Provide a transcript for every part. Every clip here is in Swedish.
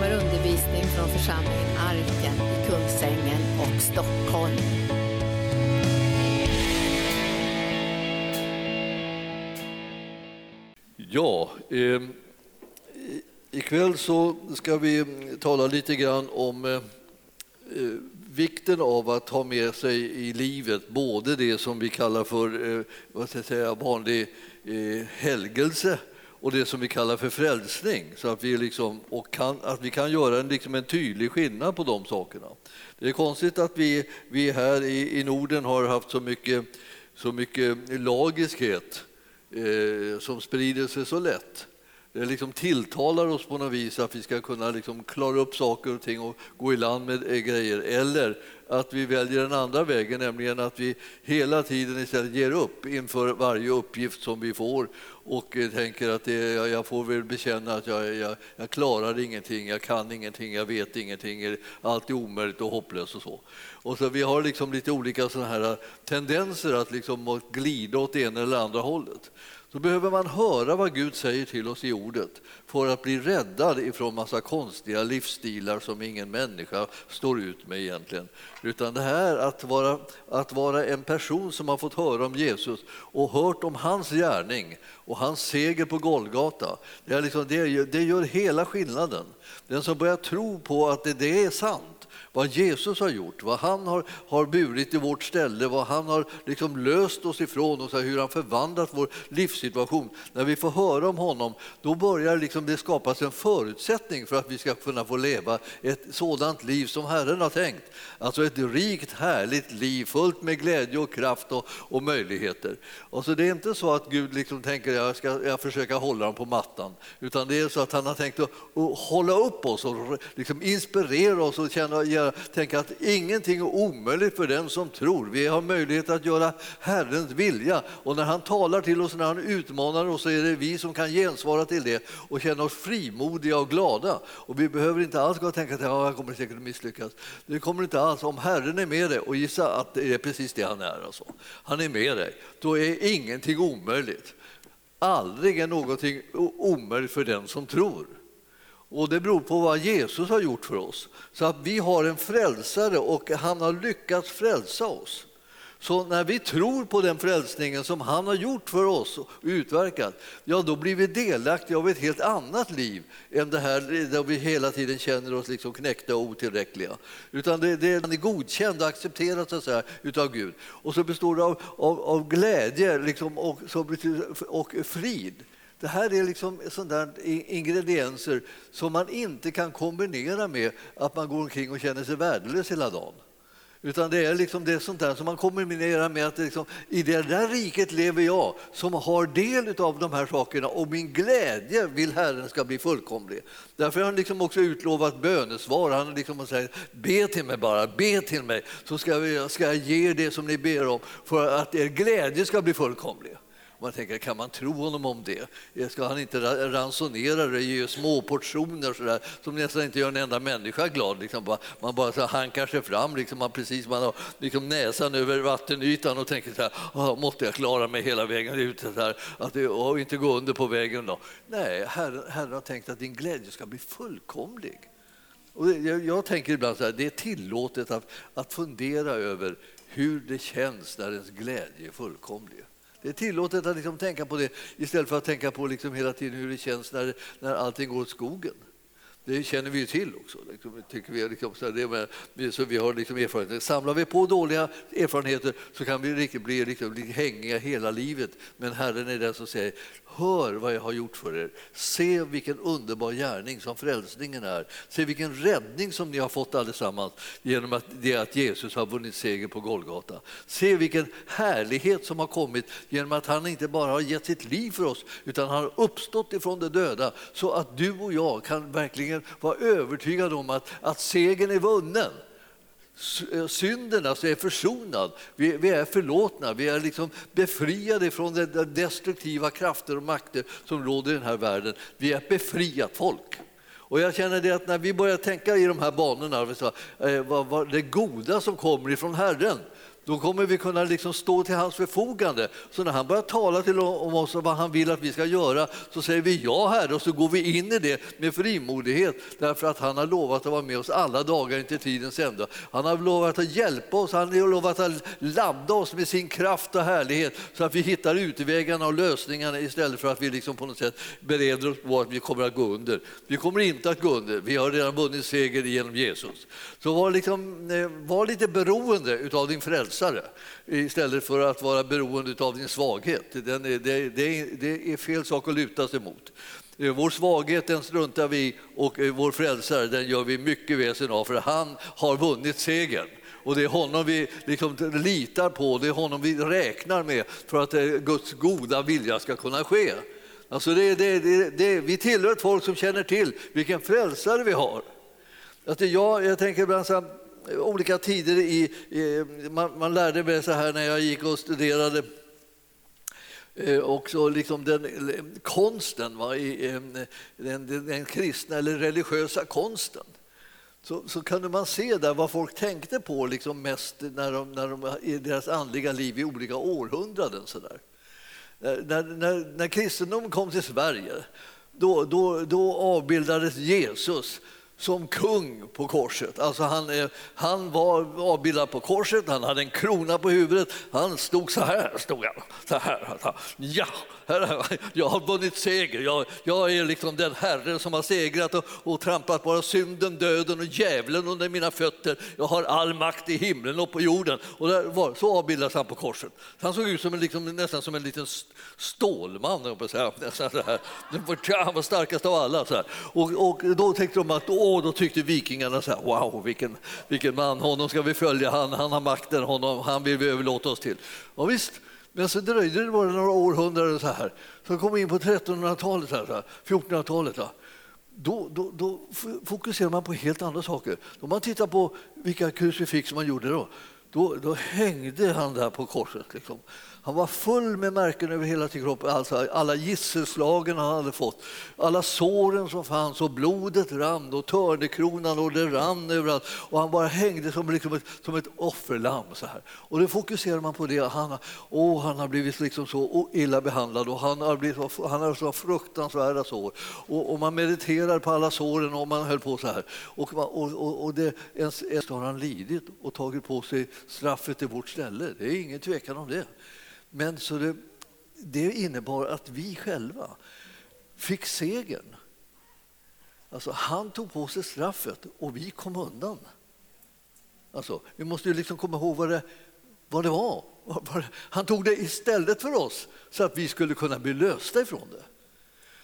kommer undervisning från församlingen Arken i Kungsängen och Stockholm. Ja, eh, ikväll så ska vi tala lite grann om eh, eh, vikten av att ha med sig i livet både det som vi kallar för eh, vad ska jag säga, vanlig eh, helgelse och det som vi kallar för frälsning, så att vi, liksom, och kan, att vi kan göra en, liksom en tydlig skillnad på de sakerna. Det är konstigt att vi, vi här i, i Norden har haft så mycket, så mycket lagiskhet eh, som sprider sig så lätt. Det liksom tilltalar oss på något vis att vi ska kunna liksom klara upp saker och ting och gå i land med eh, grejer. Eller att vi väljer den andra vägen, nämligen att vi hela tiden istället ger upp inför varje uppgift som vi får och tänker att det, jag får väl bekänna att jag, jag, jag klarar ingenting, jag kan ingenting, jag vet ingenting, allt är omöjligt och hopplöst och så. Och så vi har liksom lite olika såna här tendenser att liksom glida åt det ena eller andra hållet så behöver man höra vad Gud säger till oss i ordet för att bli räddad ifrån massa konstiga livsstilar som ingen människa står ut med egentligen. Utan det här att vara, att vara en person som har fått höra om Jesus och hört om hans gärning och hans seger på Golgata, det, är liksom, det, det gör hela skillnaden. Den som börjar tro på att det, det är sant vad Jesus har gjort, vad han har, har burit i vårt ställe, vad han har liksom löst oss ifrån och så hur han förvandlat vår livssituation. När vi får höra om honom, då börjar liksom det skapas en förutsättning för att vi ska kunna få leva ett sådant liv som Herren har tänkt. Alltså ett rikt, härligt liv fullt med glädje och kraft och, och möjligheter. Alltså det är inte så att Gud liksom tänker jag ska jag försöka hålla dem på mattan, utan det är så att han har tänkt att, att hålla upp oss och liksom inspirera oss och känna, jag tänka att ingenting är omöjligt för den som tror. Vi har möjlighet att göra Herrens vilja och när han talar till oss, när han utmanar oss, så är det vi som kan gensvara till det och känna oss frimodiga och glada. Och vi behöver inte alls gå och tänka att ja, jag kommer säkert att misslyckas. Det kommer inte alls. Om Herren är med dig, och gissa att det är precis det han är, alltså. han är med dig, då är ingenting omöjligt. Aldrig är någonting omöjligt för den som tror. Och det beror på vad Jesus har gjort för oss. Så att vi har en frälsare och han har lyckats frälsa oss. Så när vi tror på den frälsningen som han har gjort för oss och utverkat, ja då blir vi delaktiga av ett helt annat liv än det här där vi hela tiden känner oss liksom knäckta och otillräckliga. Utan det, det är godkänd och accepterat så att säga, utav Gud. Och så består det av, av, av glädje liksom, och, och frid. Det här är liksom sådana ingredienser som man inte kan kombinera med att man går omkring och känner sig värdelös hela dagen. Utan det är liksom det sånt där som man kombinerar med att liksom, i det där riket lever jag som har del av de här sakerna och min glädje vill Herren ska bli fullkomlig. Därför har han liksom också utlovat bönesvar. Han liksom säger be till mig bara, be till mig så ska jag, ska jag ge det som ni ber om för att er glädje ska bli fullkomlig. Man tänker, kan man tro honom om det? Ska han inte ransonera det, ge små portioner så där, som nästan inte gör en enda människa glad? Liksom man bara så hankar sig fram, liksom man, precis, man har liksom näsan över vattenytan och tänker så här, ah, måste jag klara mig hela vägen ut så här, att det, och inte gå under på vägen då? Nej, Herren, Herren har tänkt att din glädje ska bli fullkomlig. Och jag, jag tänker ibland så här, det är tillåtet att, att fundera över hur det känns när ens glädje är fullkomlig. Det är tillåtet att liksom tänka på det istället för att tänka på liksom hela tiden hur det känns när, när allting går åt skogen. Det känner vi ju till också. Liksom, tycker vi, liksom, så det med, så vi har liksom erfarenheter. Samlar vi på dåliga erfarenheter så kan vi riktigt bli, liksom, bli hängiga hela livet. Men Herren är den som säger Hör vad jag har gjort för er. Se vilken underbar gärning som frälsningen är. Se vilken räddning som ni har fått allesammans genom att, det att Jesus har vunnit seger på Golgata. Se vilken härlighet som har kommit genom att han inte bara har gett sitt liv för oss utan han har uppstått ifrån de döda så att du och jag kan verkligen vara övertygade om att, att segern är vunnen Eh, synden alltså är försonad, vi, vi, är förlåtna, vi är liksom befriade från de destruktiva krafter och makter som råder i den här världen. Vi är ett befriat folk. Och jag känner det att när vi börjar tänka i de här banorna, eh, det goda som kommer ifrån Herren, då kommer vi kunna liksom stå till hans förfogande. Så när han börjar tala till om oss och vad han vill att vi ska göra så säger vi ja Herre och så går vi in i det med frimodighet därför att han har lovat att vara med oss alla dagar intill tidens ände. Han har lovat att hjälpa oss, han har lovat att ladda oss med sin kraft och härlighet så att vi hittar utvägarna och lösningarna istället för att vi liksom på något sätt bereder oss på att vi kommer att gå under. Vi kommer inte att gå under, vi har redan vunnit seger genom Jesus. Så var, liksom, eh, var lite beroende av din frälsning frälsare istället för att vara beroende av din svaghet. Den är, det, det, det är fel sak att luta sig mot. Eh, vår svaghet den struntar vi och eh, vår frälsare den gör vi mycket väsen av för han har vunnit segern. Och det är honom vi liksom litar på, det är honom vi räknar med för att eh, Guds goda vilja ska kunna ske. Alltså det, det, det, vi tillhör ett folk som känner till vilken frälsare vi har. Att jag, jag tänker ibland så här, olika tider i, i man, man, lärde mig så här när jag gick och studerade eh, också liksom den konsten, va, i, eh, den, den, den kristna eller religiösa konsten. Så, så kunde man se där vad folk tänkte på liksom mest när de, när de, i deras andliga liv i olika århundraden. Så där. När, när, när kristendomen kom till Sverige då, då, då avbildades Jesus som kung på korset. Alltså han, han var avbildad på korset, han hade en krona på huvudet, han stod så här. Stod han, så här. Ja, jag har vunnit seger, jag, jag är liksom den herre som har segrat och, och trampat bara synden, döden och djävulen under mina fötter. Jag har all makt i himlen och på jorden. Och var, så avbildades han på korset. Han såg ut som en, liksom, nästan som en liten stålman. Nästan så här. Han var starkast av alla. Så och, och, då tänkte de att och då tyckte vikingarna så här, wow, vilken, vilken man, honom ska vi följa, han, han har makten, honom, han vill vi överlåta oss till. Och visst, men så dröjde det bara några århundraden så här. Så kom vi in på 1300-talet, 1400-talet. Då, då, då fokuserar man på helt andra saker. Om man tittar på vilka krucifix man gjorde då, då, då hängde han där på korset. Liksom. Han var full med märken över hela sin kropp, alltså alla gisselslagen han hade fått, alla såren som fanns och blodet rann och törnekronan och det rann överallt och han bara hängde som, liksom ett, som ett offerlamm. Så här. Och då fokuserar man på det. Han, oh, han har blivit liksom så illa behandlad och han har, blivit, han har så fruktansvärda sår. Och, och man mediterar på alla såren och man höll på så här. Och, och, och, och det, ens, ens har han lidit och tagit på sig straffet i vårt ställe. Det är ingen tvekan om det. Men så det, det innebar att vi själva fick segern. Alltså, han tog på sig straffet och vi kom undan. Alltså, vi måste ju liksom komma ihåg vad det, vad det var. Han tog det istället för oss så att vi skulle kunna bli lösta ifrån det.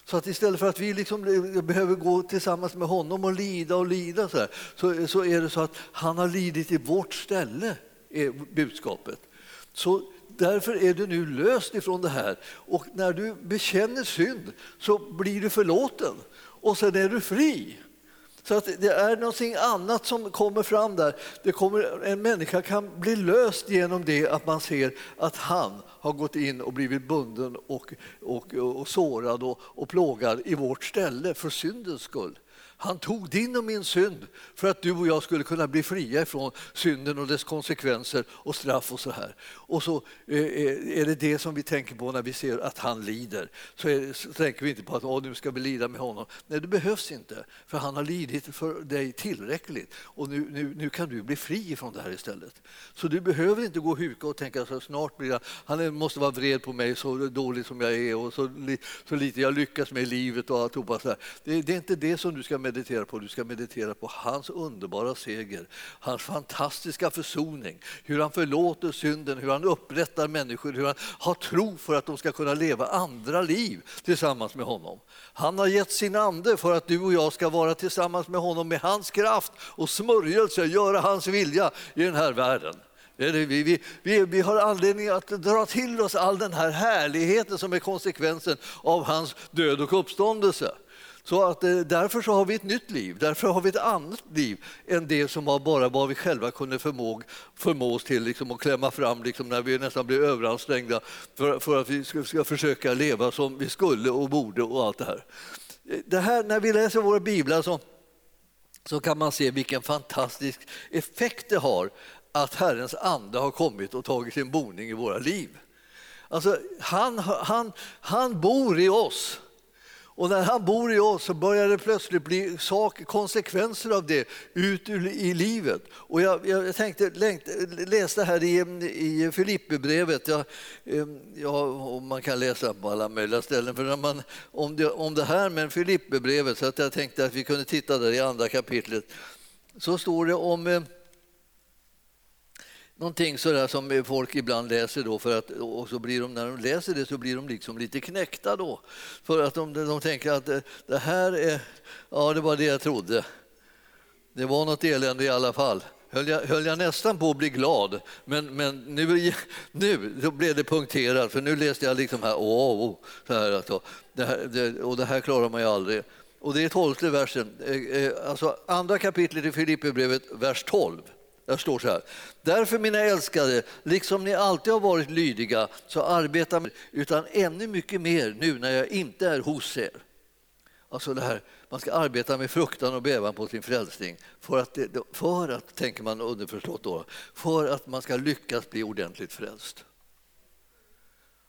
Så att istället för att vi liksom eh, behöver gå tillsammans med honom och lida och lida så, här, så, så är det så att han har lidit i vårt ställe, är budskapet. Så Därför är du nu löst ifrån det här. Och när du bekänner synd så blir du förlåten och sen är du fri. Så att det är någonting annat som kommer fram där. Det kommer, en människa kan bli löst genom det att man ser att han har gått in och blivit bunden och, och, och sårad och, och plågad i vårt ställe för syndens skull. Han tog din och min synd för att du och jag skulle kunna bli fria ifrån synden och dess konsekvenser och straff och så här. Och så eh, eh, är det det som vi tänker på när vi ser att han lider. Så, är, så tänker vi inte på att Åh, nu ska vi lida med honom. Nej, det behövs inte, för han har lidit för dig tillräckligt och nu, nu, nu kan du bli fri från det här istället. Så du behöver inte gå och huka och tänka så snart blir jag, han måste vara vred på mig så dålig som jag är och så, så lite jag lyckas med i livet och alltihopa. Det, det är inte det som du ska meditera på, du ska meditera på hans underbara seger, hans fantastiska försoning, hur han förlåter synden, hur han upprättar människor, hur han har tro för att de ska kunna leva andra liv tillsammans med honom. Han har gett sin ande för att du och jag ska vara tillsammans med honom med hans kraft och smörjelse, göra hans vilja i den här världen. Vi, vi, vi, vi, har anledning att dra till oss all den här härligheten som är konsekvensen av hans död och uppståndelse. Så att, eh, därför så har vi ett nytt liv, därför har vi ett annat liv än det som var bara vad vi själva kunde förmå, förmå oss till liksom, att klämma fram liksom, när vi nästan blev överansträngda för, för att vi ska, ska försöka leva som vi skulle och borde och allt det här. Eh, det här när vi läser våra biblar så, så kan man se vilken fantastisk effekt det har att Herrens ande har kommit och tagit sin boning i våra liv. Alltså, han, han, han bor i oss. Och när han bor i oss så börjar det plötsligt bli sak, konsekvenser av det ut i livet. Och jag, jag tänkte, läste här i, i Filipperbrevet, ehm, ja, ja, man kan läsa på alla möjliga ställen för när man, om, det, om det här med Filipperbrevet så att jag tänkte att vi kunde titta där i andra kapitlet. Så står det om eh, någonting sådär som folk ibland läser då för att, och så blir de, när de läser det så blir de liksom lite knäckta då. För att de, de tänker att det, det här är, ja det var det jag trodde. Det var något elände i alla fall. Höll jag, höll jag nästan på att bli glad, men, men nu, nu då blev det punkterat för nu läste jag liksom här, åh, oh, så här alltså, det här, det, och det här klarar man ju aldrig. Och det är tolfte versen, eh, eh, alltså andra kapitlet i Filipperbrevet, vers 12. Där står så här. Därför mina älskade, liksom ni alltid har varit lydiga, så arbeta med, utan ännu mycket mer nu när jag inte är hos er. Alltså det här, man ska arbeta med fruktan och bävan på sin frälsning för att, det, för att tänker man underförstått då, för att man ska lyckas bli ordentligt frälst.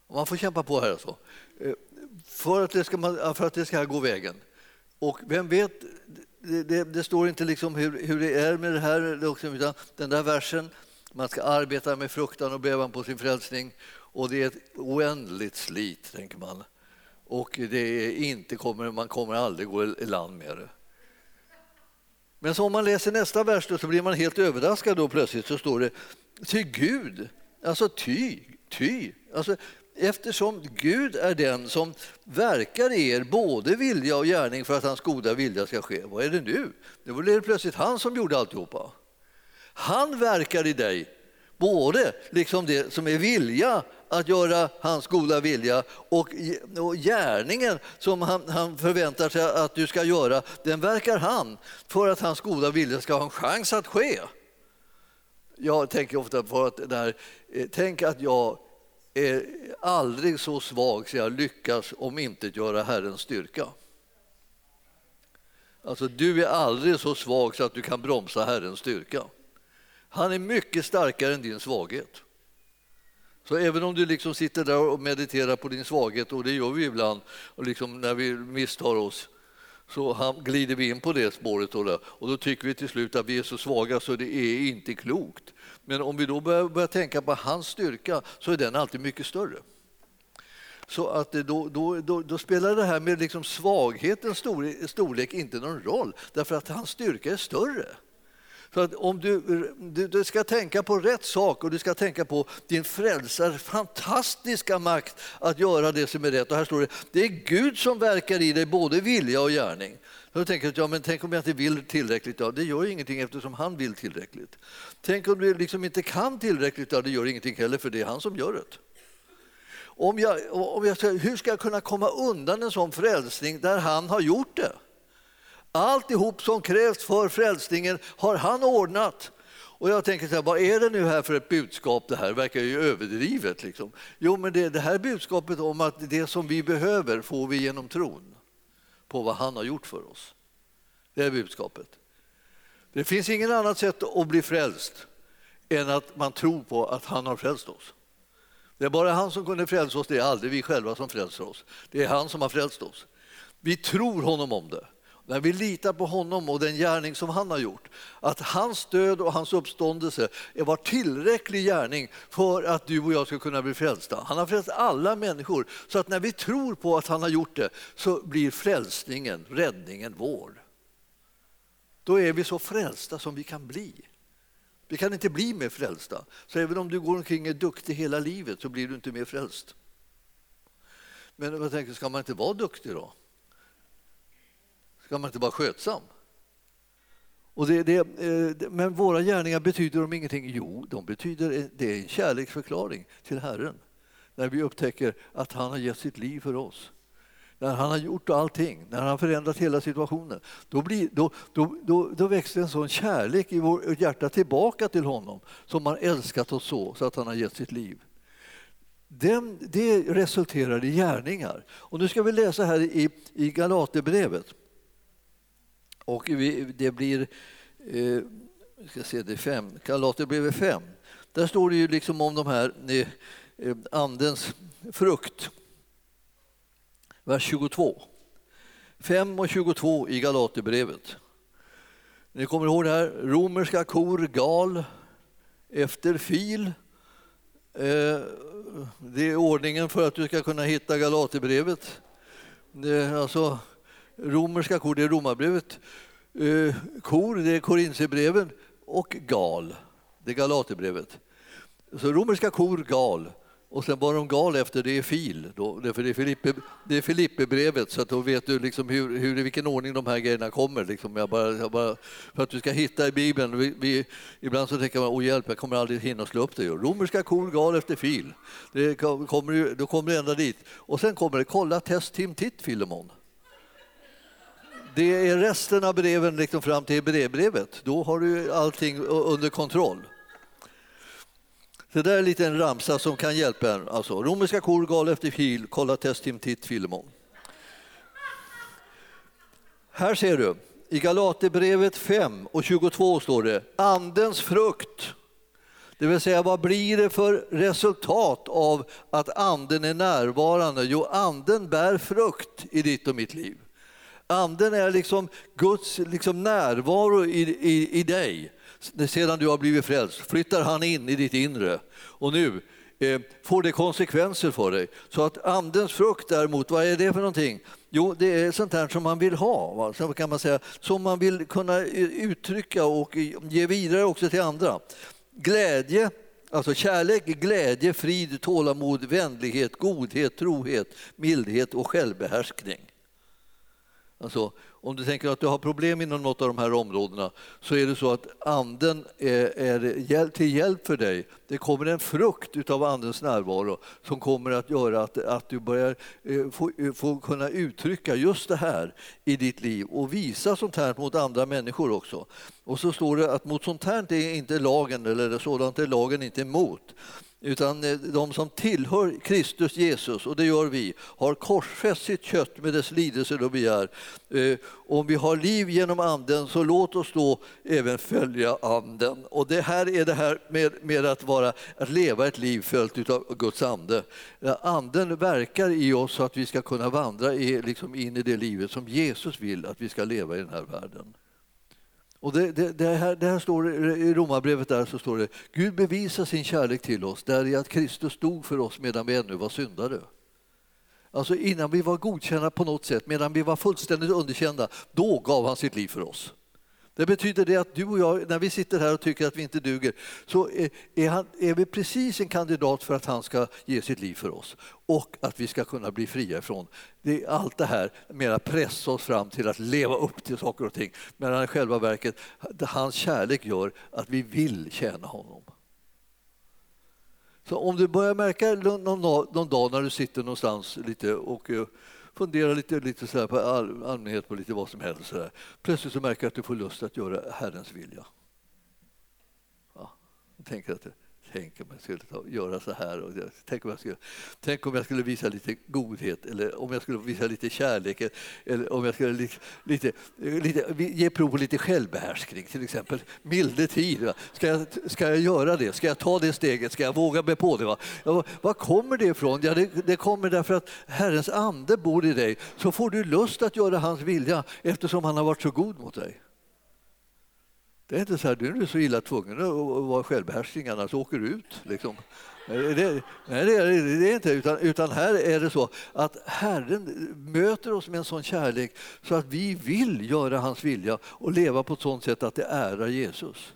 Och man får kämpa på här alltså. Eh, för att det ska, för att det ska gå vägen. Och vem vet, det, det, det, står inte liksom hur, hur det är med det här, utan den där versen, man ska arbeta med fruktan och bävan på sin frälsning och det är ett oändligt slit, tänker man. Och det är inte kommer, man kommer aldrig gå i land med det. Men så om man läser nästa vers då, så blir man helt överraskad då plötsligt så står det ty Gud, alltså ty, ty. Alltså, eftersom Gud är den som verkar i er både vilja och gärning för att hans goda vilja ska ske. Vad är det nu? Det var plötsligt han som gjorde alltihopa. Han verkar i dig, både liksom det som är vilja att göra hans goda vilja och, och gärningen som han, han, förväntar sig att du ska göra, den verkar han för att hans goda vilja ska ha en chans att ske. Jag tänker ofta på att där, här, eh, tänk att jag är aldrig så svag så jag lyckas om inte göra Herrens styrka. Alltså, du är aldrig så svag så att du kan bromsa Herrens styrka. Han är mycket starkare än din svaghet. Så även om du liksom sitter där och mediterar på din svaghet, och det gör vi ibland och liksom när vi misstar oss, så glider vi in på det spåret och, då, och då tycker vi till slut att vi är så svaga så det är inte klokt. Men om vi då börjar, börjar tänka på hans styrka så är den alltid mycket större. Så att då, då, då, då, spelar det här med liksom svaghetens storlek, storlek inte någon roll, därför att hans styrka är större. För att om du, du, du, ska tänka på rätt sak och du ska tänka på din frälsares fantastiska makt att göra det som är rätt. Och här står det, det är Gud som verkar i dig både vilja och gärning. Då tänker jag, ja, men tänk om jag inte vill tillräckligt? Ja, det gör ingenting eftersom han vill tillräckligt. Tänk om du liksom inte kan tillräckligt? Ja, det gör ingenting heller för det är han som gör det. Om jag, om jag, hur ska jag kunna komma undan en sån frälsning där han har gjort det? Alltihop som krävs för frälsningen har han ordnat. Och jag tänker så här, vad är det nu här för ett budskap? Det här verkar ju överdrivet. Liksom. Jo, men det, det här budskapet om att det som vi behöver får vi genom tron på vad han har gjort för oss. Det är budskapet. Det finns ingen annat sätt att bli frälst än att man tror på att han har frälst oss. Det är bara han som kunde frälsa oss, det är aldrig vi själva som frälser oss. Det är han som har frälst oss. Vi tror honom om det. När vi litar på honom och den gärning som han har gjort, att hans död och hans uppståndelse var tillräcklig gärning för att du och jag ska kunna bli frälsta. Han har frälst alla människor, så att när vi tror på att han har gjort det så blir frälsningen, räddningen vår. Då är vi så frälsta som vi kan bli. Vi kan inte bli mer frälsta. Så även om du går omkring och är duktig hela livet så blir du inte mer frälst. Men jag tänker, ska man inte vara duktig då? Ska man inte vara skötsam? Och det, eh, det, men våra gärningar betyder de ingenting? Jo, de betyder, eh, det är en kärleksförklaring till Herren. När vi upptäcker att han har gett sitt liv för oss. När han har gjort allting, när han har förändrat hela situationen. Då, blir, då, då, då, då växer en sån kärlek i vårt hjärta tillbaka till honom som har älskat oss så, så att han har gett sitt liv. Den, det resulterar i gärningar. Och nu ska vi läsa här i, i Galaterbrevet. Och vi, det blir eh, ska se, det är fem, Galaterbrevet 5. Där står det ju liksom om de här eh, andens frukt. Vers 22. 5 och 22 i Galaterbrevet. Ni kommer ihåg det här? Romerska kor gal efter fil. Eh, det är ordningen för att du ska kunna hitta Galaterbrevet. Alltså, romerska kor, det är Romarbrevet. Eh, kor, det är Korinthierbreven. Och gal, det är Galaterbrevet. Så romerska kor gal. Och sen var de gal efter det är fil, då, för det är, Filippe, det är Filippebrevet så att då vet du liksom hur, hur, i vilken ordning de här grejerna kommer. Liksom. Jag bara, jag bara, för att du ska hitta i Bibeln. Vi, vi, ibland så tänker man, åh hjälp, jag kommer aldrig hinna slå upp det. Romerska kor gal efter fil. Det kommer, då kommer du ända dit. Och sen kommer det, kolla test, tim, titt, Filemon. Det är resten av breven liksom fram till brevbrevet. Då har du allting under kontroll. Det där är lite en ramsa som kan hjälpa en. Alltså, romerska kor, gal efter fil, kolla testim tit Filemon. Här ser du, i Galaterbrevet 5 och 22 står det Andens frukt. Det vill säga, vad blir det för resultat av att anden är närvarande? Jo, anden bär frukt i ditt och mitt liv. Anden är liksom Guds liksom närvaro i, i, i dig sedan du har blivit frälst, flyttar han in i ditt inre. Och nu eh, får det konsekvenser för dig. Så att andens frukt däremot, vad är det för någonting? Jo, det är sånt här som man vill ha, va? Så kan man säga, som man vill kunna eh, uttrycka och eh, ge vidare också till andra. Glädje, alltså kärlek, glädje, frid, tålamod, vänlighet, godhet, trohet, mildhet och självbehärskning. Alltså, om du tänker att du har problem inom något av de här områdena så är det så att anden är, är till hjälp för dig. Det kommer en frukt av andens närvaro som kommer att göra att, att du börjar eh, få, eh, få kunna uttrycka just det här i ditt liv och visa sånt här mot andra människor också. Och så står det att mot sånt här är inte lagen, eller sådant är lagen inte emot. Utan eh, de som tillhör Kristus Jesus, och det gör vi, har korsfäst sitt kött med dess lidelser och begär. Eh, om vi har liv genom Anden, så låt oss då även följa Anden. Och det här är det här med, med att, vara, att leva ett liv följt av Guds ande. Eh, anden verkar i oss så att vi ska kunna vandra i, liksom in i det livet som Jesus vill att vi ska leva i den här världen. Och det, det, det, här, det här står I Romarbrevet där så står det Gud bevisar sin kärlek till oss där i att Kristus dog för oss medan vi ännu var syndare. Alltså innan vi var godkända på något sätt, medan vi var fullständigt underkända, då gav han sitt liv för oss. Det betyder det att du och jag, när vi sitter här och tycker att vi inte duger, så är, han, är vi precis en kandidat för att han ska ge sitt liv för oss och att vi ska kunna bli fria ifrån det, allt det här med att pressa oss fram till att leva upp till saker och ting. Men i själva verket, hans kärlek gör att vi vill tjäna honom. Så om du börjar märka någon, någon dag när du sitter någonstans lite och eh, fundera lite, lite så på all, allmänhet på lite vad som helst. Så. Plötsligt så märker jag att du får lust att göra Herrens vilja. Ja, tänker att Tänk om jag skulle ta, göra så här. Och tänk, om jag skulle, tänk om jag skulle visa lite godhet eller om jag skulle visa lite kärlek eller om jag skulle li, lite, lite, ge prov på lite självbehärskning, till exempel milde tid. Ska jag, ska jag göra det? Ska jag ta det steget? Ska jag våga mig på det? Va? Ja, var kommer det ifrån? Ja, det, det kommer därför att Herrens ande bor i dig. Så får du lust att göra hans vilja eftersom han har varit så god mot dig. Det är inte så att du är så illa tvungen att vara självbehärskning annars åker du ut. Liksom. Det, nej, det är det inte. Utan, utan här är det så att Herren möter oss med en sån kärlek så att vi vill göra hans vilja och leva på ett sånt sätt att det ärar Jesus.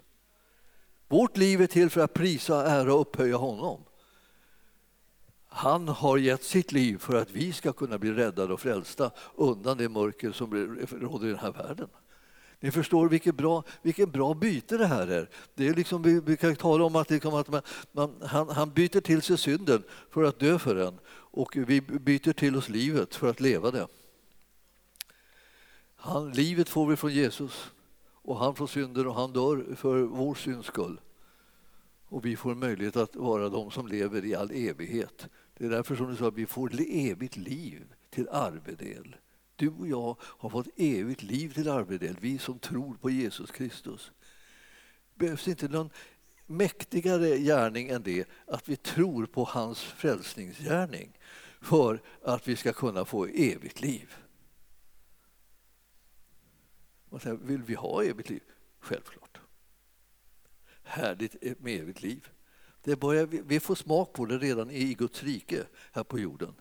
Vårt liv är till för att prisa, ära och upphöja honom. Han har gett sitt liv för att vi ska kunna bli räddade och frälsta undan det mörker som råder i den här världen. Ni förstår vilket bra, vilket bra byte det här är. Det är liksom, vi, vi kan tala om att, liksom att man, man, han, han byter till sig synden för att dö för den och vi byter till oss livet för att leva det. Han, livet får vi från Jesus och han får synden och han dör för vår syns skull. Och vi får möjlighet att vara de som lever i all evighet. Det är därför som du sa att vi får evigt liv till arvedel. Du och jag har fått evigt liv till arvedel, vi som tror på Jesus Kristus. behövs inte någon mäktigare gärning än det att vi tror på hans frälsningsgärning för att vi ska kunna få evigt liv. Vill vi ha evigt liv? Självklart. Härligt med evigt liv. Det börjar, vi får smak på det redan i Guds rike här på jorden.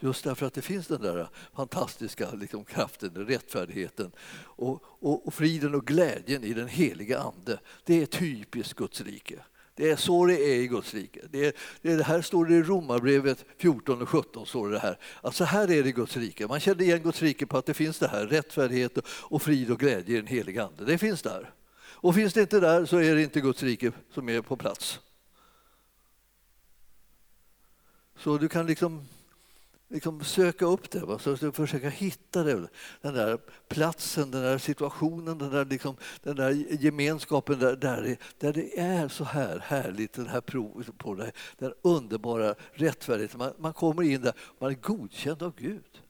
Just därför att det finns den där fantastiska liksom, kraften, rättfärdigheten och, och, och, friden och glädjen i den heliga Ande. Det är typiskt Guds rike. Det är så det är i Guds rike. Det, är, det, är, det här står det i Romarbrevet 14 och 17. Står det här. Alltså här är det i Guds rike. Man känner igen Guds rike på att det finns det här, rättfärdighet och frid och glädje i den heliga Ande. Det finns där. Och finns det inte där så är det inte Guds rike som är på plats. Så du kan liksom liksom söka upp det, va? Så försöka hitta det, den där platsen, den där situationen, den där, liksom, den där gemenskapen där, där, det, där det är så här härligt, den här provet på det, den underbara rättfärdigheten. Man, man kommer in där, man är godkänd av Gud.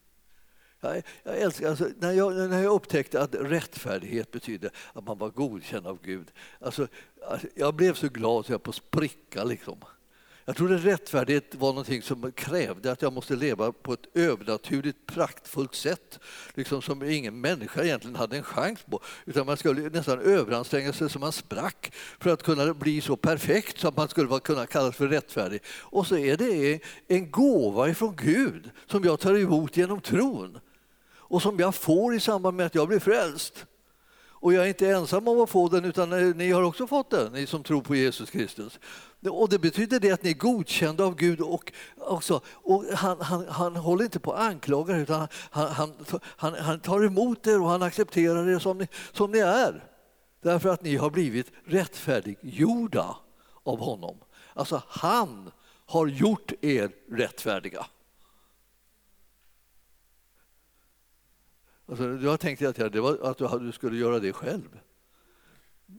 Jag, jag älskar, alltså, när, jag, när jag upptäckte att rättfärdighet betyder att man var godkänd av Gud, alltså, alltså jag blev så glad så jag på spricka. Liksom. Jag trodde rättfärdighet var någonting som krävde att jag måste leva på ett övernaturligt praktfullt sätt, liksom som ingen människa egentligen hade en chans på. Utan man skulle nästan överanstränga sig så man sprack för att kunna bli så perfekt så att man skulle kunna kallas för rättfärdig. Och så är det en gåva ifrån Gud som jag tar emot genom tron och som jag får i samband med att jag blir frälst. Och jag är inte ensam om att få den, utan eh, ni har också fått den, ni som tror på Jesus Kristus. Och det betyder det att ni är godkända av Gud och, också, och han, han, han håller inte på att anklaga utan han, han, han, han tar emot er och han accepterar er som ni, som ni är. Därför att ni har blivit rättfärdiggjorda av honom. Alltså han har gjort er rättfärdiga. Alltså, jag tänkte att, det var, att du skulle göra det själv.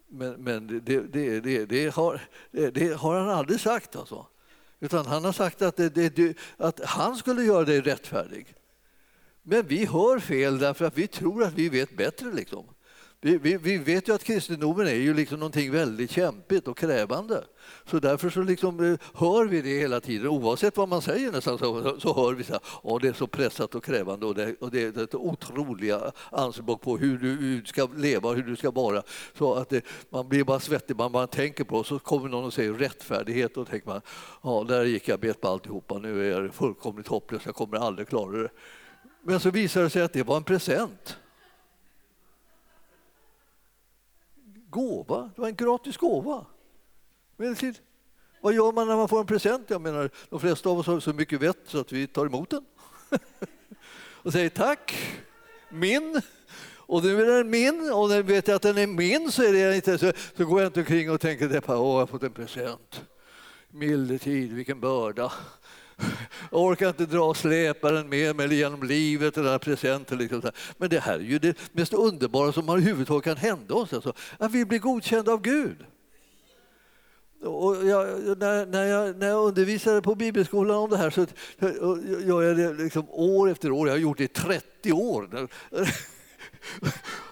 Men, men det, det, det, det, har, det har han aldrig sagt. Alltså. Utan han har sagt att, att han skulle göra dig rättfärdig. Men vi hör fel därför att vi tror att vi vet bättre. Liksom. Vi, vi, vi, vet ju att kristendomen är ju liksom någonting väldigt kämpigt och krävande. Så därför så liksom, eh, hör vi det hela tiden. Oavsett vad man säger nästan så, så hör vi att oh, det är så pressat och krävande och det, och det är ett otroliga anspråk på hur du ska leva och hur du ska vara. Så att det, man blir bara svettig, man bara tänker på och så kommer någon och säger rättfärdighet och tänker man ja, där gick jag bet på alltihopa, nu är jag fullkomligt hopplös, jag kommer aldrig klara det. Men så visar det sig att det var en present. Gåva. Det var en gratis gåva. Vad gör man när man får en present? Jag menar, de flesta av oss har så mycket vett så att vi tar emot den och säger tack, min. Och nu är den min och när vet jag att den är min så, är det inte, så, så går jag inte omkring och tänker att jag har fått en present. Milde tid, vilken börda. Jag orkar inte dra släparen med mig genom livet, den där presenten. Liksom. Men det här är ju det mest underbara som överhuvudtaget kan hända oss. Alltså, att vi blir godkända av Gud. Och jag, när, när, jag, när jag undervisade på bibelskolan om det här så gör jag det liksom år efter år. Jag har gjort det i 30 år.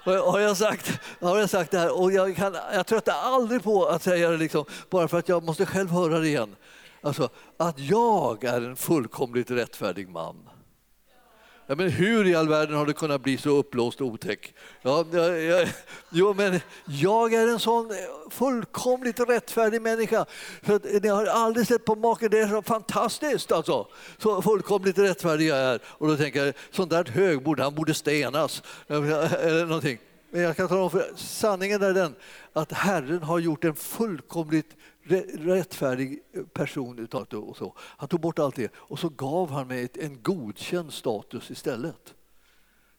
har, jag sagt, har jag sagt det här och jag, kan, jag tröttar aldrig på att säga det liksom, bara för att jag måste själv höra det igen. Alltså, att jag är en fullkomligt rättfärdig man. Ja, men hur i all världen har det kunnat bli så uppblåst och otäck? Ja, jag, ja, jo, men jag är en sån fullkomligt rättfärdig människa. För att, ni har aldrig sett på maken, det är så fantastiskt alltså. Så fullkomligt rättfärdig jag är. Och då tänker jag, sånt där högbord, han borde stenas. Eller någonting. Men jag kan tala om för sanningen är den att Herren har gjort en fullkomligt rättfärdig person. Och så. Han tog bort allt det och så gav han mig en godkänd status istället.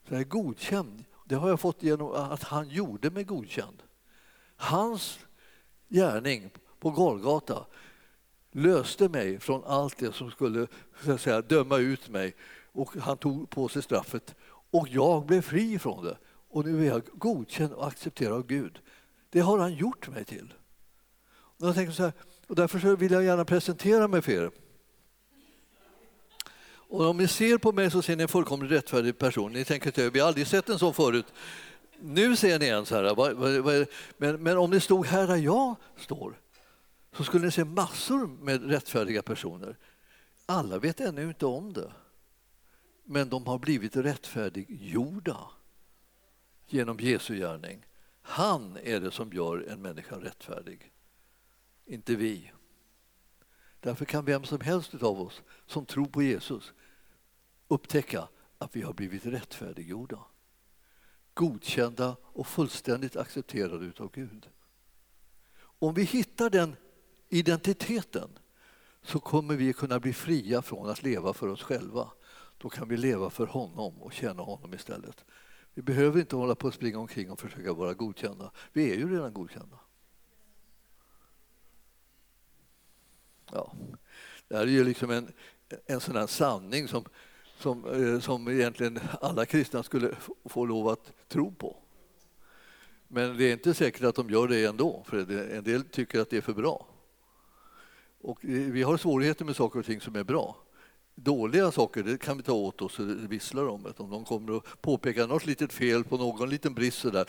Så jag är godkänd. Det har jag fått genom att han gjorde mig godkänd. Hans gärning på Golgata löste mig från allt det som skulle så att säga, döma ut mig. Och han tog på sig straffet och jag blev fri från det. Och nu är jag godkänd och accepterad av Gud. Det har han gjort mig till. Och, jag tänker så här, och därför vill jag gärna presentera mig för er. Och om ni ser på mig så ser ni en fullkomligt rättfärdig person. Ni tänker att vi har aldrig sett en sån förut. Nu ser ni en så här, vad, vad, vad, men, men om ni stod här där jag står så skulle ni se massor med rättfärdiga personer. Alla vet ännu inte om det, men de har blivit rättfärdiggjorda genom Jesu gärning. Han är det som gör en människa rättfärdig, inte vi. Därför kan vem som helst av oss som tror på Jesus upptäcka att vi har blivit rättfärdiggjorda godkända och fullständigt accepterade av Gud. Om vi hittar den identiteten så kommer vi kunna bli fria från att leva för oss själva. Då kan vi leva för honom och tjäna honom istället. Vi behöver inte hålla på att springa omkring och försöka vara godkända. Vi är ju redan godkända. Ja. Det här är ju liksom en, en sån här sanning som, som, eh, som egentligen alla kristna skulle få lov att tro på. Men det är inte säkert att de gör det ändå, för en del tycker att det är för bra. Och vi har svårigheter med saker och ting som är bra. Dåliga saker det kan vi ta åt oss och visslar om. Om de kommer att påpeka något litet fel på någon liten brist så där,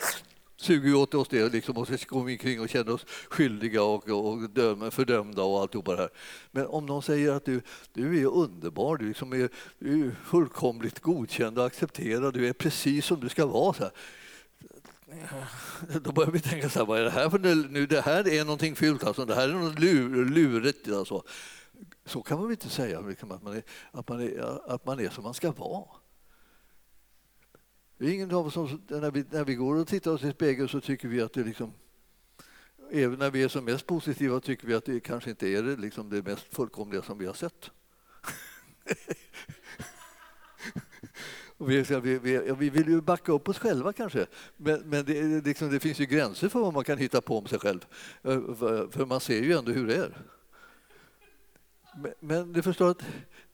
suger åt oss det liksom, och så går vi omkring och känner oss skyldiga och, och döm, fördömda och alltihopa det här. Men om någon säger att du, du är underbar, du, liksom är, du är fullkomligt godkänd och accepterad, du är precis som du ska vara. Så här. Då börjar vi tänka så här, vad är det här för nu? Det här är någonting fult, alltså. det här är något lur, lurigt. Alltså. Så kan man väl inte säga, liksom, att man, är, att, man är, att man är som man ska vara. Det är ingen av oss som, när vi, när vi går och tittar oss i spegeln så tycker vi att det liksom Även när vi är som mest positiva tycker vi att det kanske inte är det, liksom det mest fullkomliga som vi har sett. vi, vi, vi, vi, vill ju backa upp oss själva kanske, men, men det, liksom, det, finns ju gränser för vad man kan hitta på om sig själv. Eh, för man ser ju ändå hur det är. Men du förstår att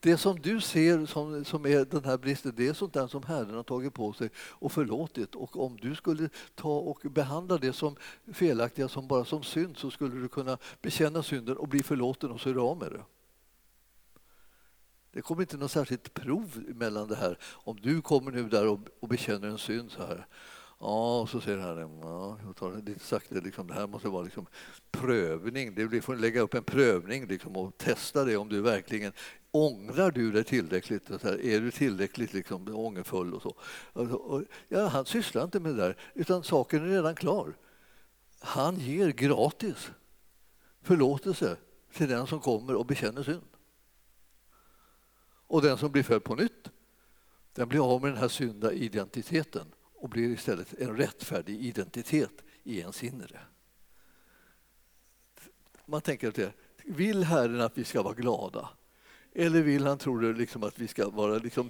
det som du ser som, som är den här bristen, det är sånt där som Herren har tagit på sig och förlåtit. Och om du skulle ta och behandla det som felaktiga, som bara som synd, så skulle du kunna bekänna synden och bli förlåten och så är du av med det. Det kommer inte något särskilt prov mellan det här. Om du kommer nu där och, och bekänner en synd så här Ja, och så säger han, ja, jag tar det lite sakta, liksom, det här måste vara liksom prövning. Du får lägga upp en prövning liksom, och testa det om du verkligen ångrar du dig tillräckligt. Så här, är du tillräckligt liksom, ångerfull och så. Alltså, och, ja, han sysslar inte med det där, utan saken är redan klar. Han ger gratis förlåtelse till den som kommer och bekänner synd. Och den som blir född på nytt, den blir av med den här synda identiteten och blir istället en rättfärdig identitet i ens inre. Man tänker att det, vill Herren att vi ska vara glada? Eller vill han, tror du, liksom att vi ska vara liksom,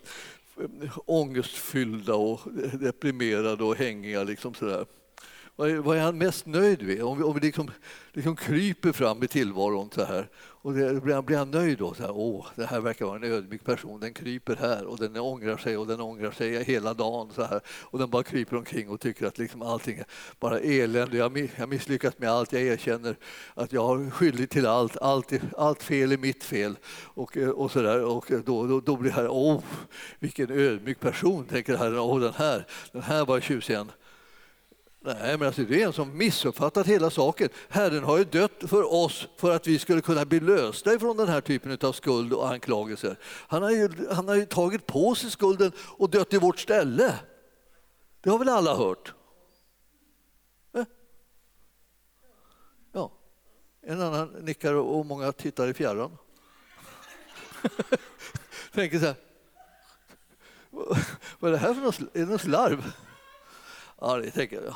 eh, ångestfyllda och deprimerade och hängiga? Liksom sådär? Vad är, vad är han mest nöjd med? Om vi, om vi liksom, liksom kryper fram i tillvaron så här och det, blir, han, blir han nöjd då? Så här, Åh, det här verkar vara en ödmjuk person. Den kryper här och den ångrar sig och den ångrar sig hela dagen så här och den bara kryper omkring och tycker att liksom allting är bara elände. Jag har misslyckats med allt. Jag erkänner att jag är skyldig till allt. Allt, allt fel är mitt fel och, eh, och så där. Och eh, då, då, då blir han, åh, vilken ödmjuk person, tänker Herren. Åh, den här, den här var tjusig. Nej, men alltså, det är en som missuppfattat hela saken. Herren har ju dött för oss för att vi skulle kunna bli lösta ifrån den här typen av skuld och anklagelser. Han har ju, han har ju tagit på sig skulden och dött i vårt ställe. Det har väl alla hört? Eh? Ja, en annan nickar och många tittar i fjärran. Tänker så här, vad är det här för något, är det något slarv? Ja, det tänker jag.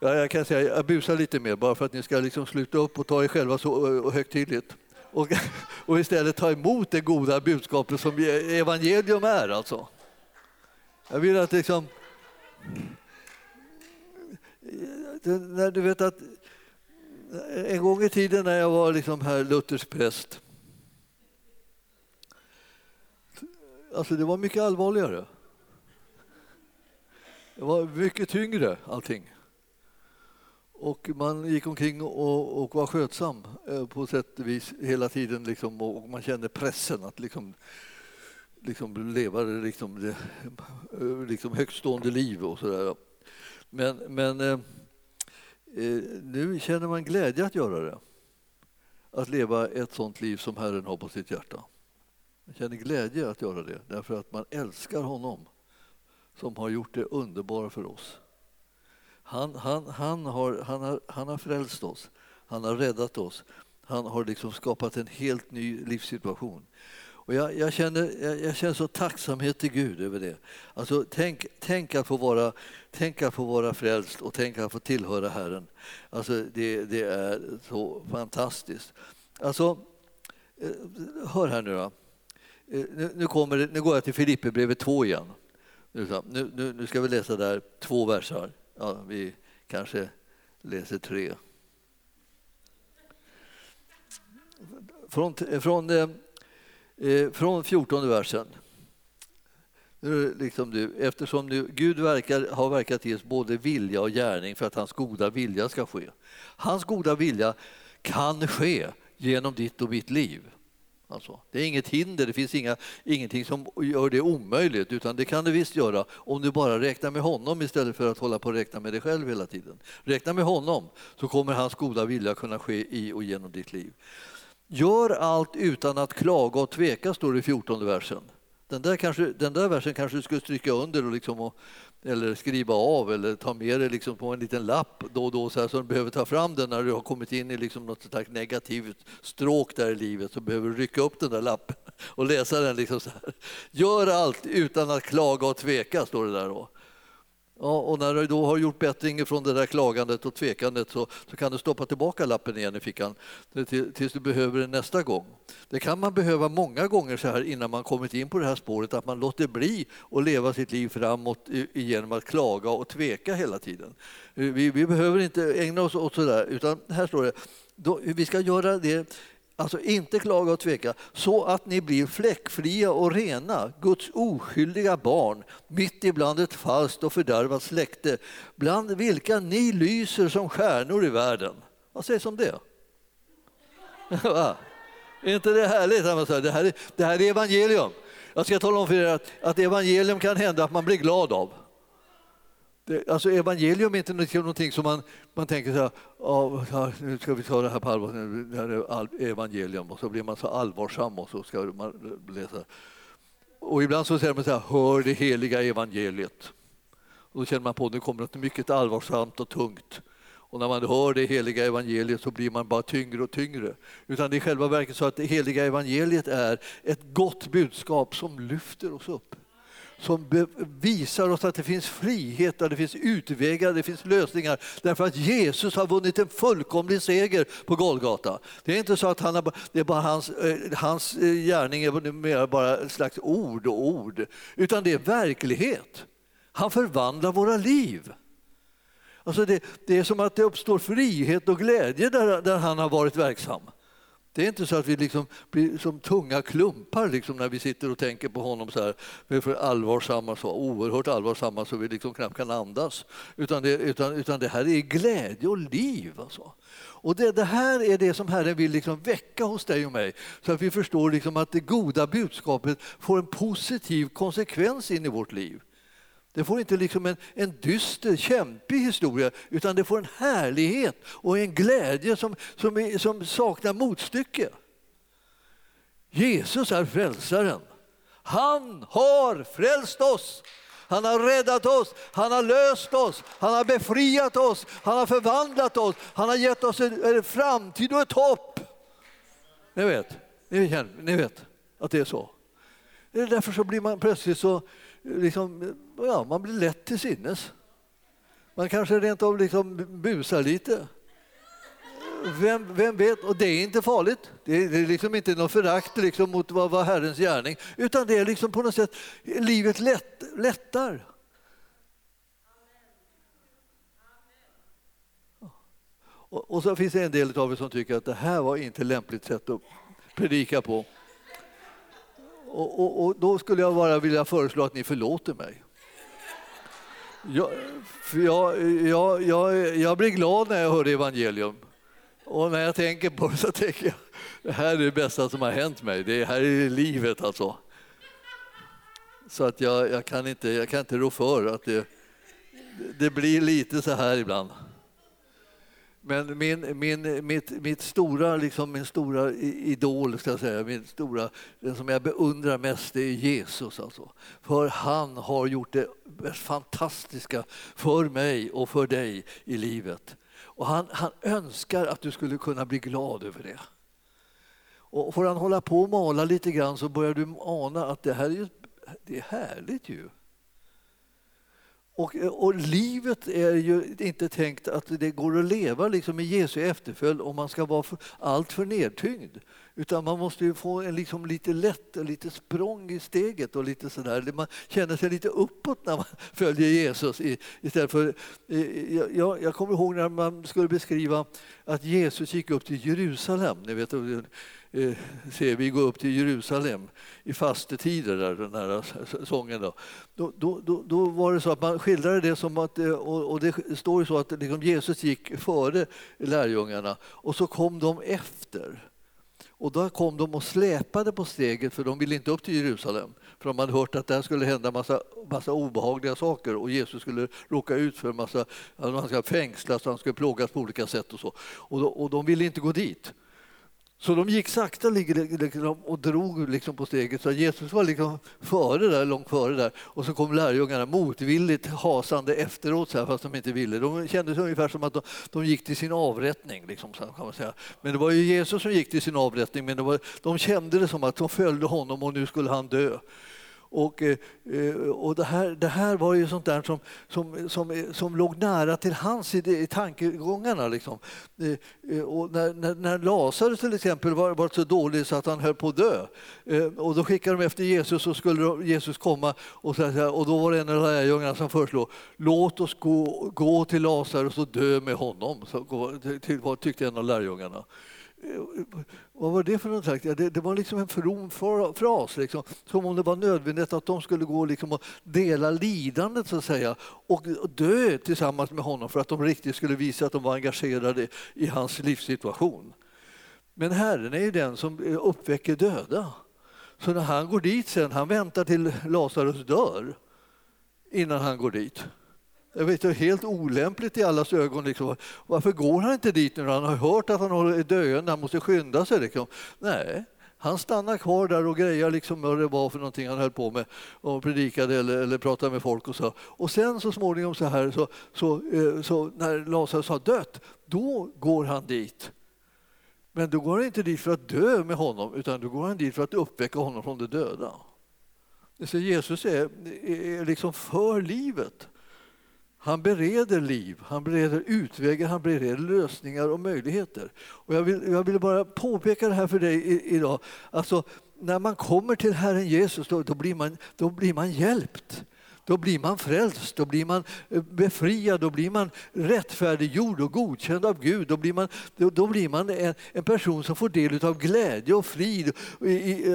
Ja, jag kan säga, jag busar lite mer bara för att ni ska liksom sluta upp och ta er själva så eh, högtidligt. Och, och istället ta emot det goda budskapet som e-, evangelium är. Alltså. Jag vill att liksom... När du vet att en gång i tiden när jag var liksom här luthersk präst Alltså det var mycket allvarligare. Det var mycket tyngre allting. Och man gick omkring och, och var skötsam eh, på sätt och vis hela tiden liksom, och man kände pressen att liksom liksom leva liksom, det, eh, liksom högtstående liv och sådär. Men, men eh, eh, nu känner man glädje att göra det. Att leva ett sånt liv som Herren har på sitt hjärta. Man känner glädje att göra det därför att man älskar honom som har gjort det underbara för oss. Han, han, han, har, han, har, han har frälst oss, han har räddat oss. Han har liksom skapat en helt ny livssituation. Och jag, jag, känner, jag, jag, känner så tacksamhet till Gud över det. Alltså, tänk, tänk, att få vara, tänk att få vara frälst och tänk att få tillhöra Herren. Alltså, det, det är så fantastiskt. Alltså, eh, hör här nu då. Eh, nu, nu, kommer, nu går jag till Filipperbrevet 2 igen. Nu, nu, nu ska vi läsa där två versar. Ja, vi kanske läser tre. Från, från, eh, eh från 14 versen. Liksom du, eftersom nu Gud verkar, har verkat ge oss både vilja och gärning för att hans goda vilja ska ske. Hans goda vilja kan ske genom ditt och mitt liv. Alltså, det är inget hinder, det finns inga, ingenting som gör det omöjligt utan det kan det visst göra om du bara räknar med honom istället för att hålla på och räkna med dig själv hela tiden. Räkna med honom så kommer hans goda vilja kunna ske i och genom ditt liv. Gör allt utan att klaga och tveka, står det i 14 versen. Den där, kanske, den där versen kanske du skulle stryka under och liksom och, eller skriva av eller ta med dig liksom på en liten lapp då och då så, här, så du behöver ta fram den när du har kommit in i liksom något slags negativt stråk där i livet så behöver du rycka upp den där lappen och läsa den. Liksom så här. Gör allt utan att klaga och tveka, står det där. Då. Ja, och när du då har gjort bättring från det där klagandet och tvekandet så, så kan du stoppa tillbaka lappen igen i fickan tills du behöver den nästa gång. Det kan man behöva många gånger så här innan man kommit in på det här spåret att man låter bli att leva sitt liv framåt genom att klaga och tveka hela tiden. Vi, vi behöver inte ägna oss åt sådär utan här står det då, vi ska göra det Alltså inte klaga och tveka, så att ni blir fläckfria och rena, Guds oskyldiga barn, mitt ibland ett falskt och fördärvat släkte, bland vilka ni lyser som stjärnor i världen. Vad sägs om det? är inte det härligt? Det här, är, det här är evangelium. Jag ska tala om för er att, att evangelium kan hända att man blir glad av. Det, alltså evangelium är inte någonting som man, man tänker så här, oh, nu ska vi ta det här på allvar, det här är evangelium och så blir man så allvarsam och så ska man läsa. Och ibland så säger man så här, hör det heliga evangeliet. Och då känner man på att nu kommer något mycket allvarsamt och tungt. Och när man hör det heliga evangeliet så blir man bara tyngre och tyngre. Utan det är själva verket så att det heliga evangeliet är ett gott budskap som lyfter oss upp som visar oss att det finns frihet, där det finns utvägar, det finns lösningar. Därför att Jesus har vunnit en fullkomlig seger på Golgata. Det är inte så att han har, det är bara hans, eh, hans eh, gärning är mer bara ett slags ord och ord, utan det är verklighet. Han förvandlar våra liv. Alltså det, det är som att det uppstår frihet och glädje där, där han har varit verksam. Det är inte så att vi liksom blir som tunga klumpar liksom när vi sitter och tänker på honom så här. Vi är för allvarsamma, så oerhört allvarsamma så vi liksom knappt kan andas. Utan det, utan, utan det här är glädje och liv. Alltså. Och det, det, här är det som Herren vill liksom väcka hos dig och mig så att vi förstår liksom att det goda budskapet får en positiv konsekvens in i vårt liv. Det får inte liksom en, en dyster, kämpig historia utan det får en härlighet och en glädje som, som, är, som saknar motstycke. Jesus är frälsaren. Han har frälst oss. Han har räddat oss, han har löst oss, han har befriat oss, han har förvandlat oss, han har gett oss en, en framtid och ett hopp. Ni vet, ni, känner, ni vet att det är så. Därför så blir man plötsligt så liksom, ja, man blir lätt till sinnes. Man kanske rent av liksom busar lite. Vem, vem vet? Och det är inte farligt. Det är, det är liksom inte något förakt liksom mot vad vad Herrens gärning, utan det är liksom på något sätt livet lätt, lättar. Och, och så finns det en del av er som tycker att det här var inte lämpligt sätt att predika på. Och, och, och, då skulle jag bara vilja föreslå att ni förlåter mig. Jag, jag, jag, jag, jag blir glad när jag hör evangelium. Och när jag tänker på det så tänker jag, det här är det bästa som har hänt mig. Det här är livet alltså. Så att jag, jag, kan inte, jag kan inte rå för att det, det blir lite så här ibland. Men min, min, mitt, mitt stora, liksom min stora idol, ska jag säga, min stora, den som jag beundrar mest, det är Jesus. Alltså. För han har gjort det mest fantastiska för mig och för dig i livet. Och han, han önskar att du skulle kunna bli glad över det. Och får han hålla på och mala lite grann så börjar du ana att det här är, det är härligt ju. Och, och, livet är ju inte tänkt att det går att leva liksom i Jesu efterföljd om man ska vara för, allt för nedtyngd. Utan man måste ju få en liksom lite lätt, lite språng i steget och lite sådär. Man känner sig lite uppåt när man följer Jesus. Istället för, jag, jag kommer ihåg när man skulle beskriva att Jesus gick upp till Jerusalem. Ni vet, eh, ser vi gå upp till Jerusalem i fastetider, där, den här sången. Då. Då, då, då, var det så att man skildrade det som att, eh, och det står ju så att liksom Jesus gick före lärjungarna och så kom de efter. Och då kom de och släpade på steget för de ville inte upp till Jerusalem. För de hade hört att där skulle hända massa, massa obehagliga saker och Jesus skulle råka ut för massa, han skulle fängslas och han skulle plågas på olika sätt och så. Och, då, och de ville inte gå dit. Så de gick sakta liksom och drog liksom på steget. Så Jesus var liksom före där, långt före där. Och så kom lärjungarna motvilligt hasande efteråt, så här, fast de inte ville. De kände sig ungefär som att de, de gick till sin avrättning. Liksom, kan man säga. Men det var ju Jesus som gick till sin avrättning, men det var, de kände det som att de följde honom och nu skulle han dö. Och, eh, eh, och det, här, det här var ju sånt där som, som, som, som låg nära till hans i, i tankegångarna. Liksom. Eh, och när, när, när Lazarus till exempel var, var så dålig så att han höll på att dö och då skickade de efter Jesus och skulle Jesus komma och, så, och då var det en av lärjungarna som föreslog låt oss gå, gå till Lazarus och dö med honom, så, till, tyckte en av lärjungarna. Vad var det för något? Det, det var liksom en from fras, liksom, som om det var nödvändigt att de skulle gå liksom och dela lidandet så att säga och dö tillsammans med honom för att de riktigt skulle visa att de var engagerade i hans livssituation. Men Herren är ju den som eh, uppväcker döda. Så när han går dit sen, han väntar till Lazarus dör innan han går dit. Jag vet, det är helt olämpligt i allas ögon. Liksom. Varför går han inte dit nu? Han har hört att han är döende, han måste skynda sig. Liksom. Nej, han stannar kvar där och grejar liksom vad det var för någonting han höll på med och predikade eller, eller pratade med folk och så. Och sen så småningom så här så, så, eh, så när Lazarus har dött, då går han dit. Men då går han inte dit för att dö med honom utan då går han dit för att uppväcka honom från de döda. Så Jesus är, är liksom för livet. Han bereder liv, han bereder utvägar, han bereder lösningar och möjligheter. Och jag, vill, jag vill bara påpeka det här för dig idag. Alltså, när man kommer till Herren Jesus då, då, blir man, då blir man hjälpt. Då blir man frälst, då blir man eh, befriad, då blir man rättfärdiggjord och godkänd av Gud. Då blir man, då blir man en, en person som får del av glädje och frid.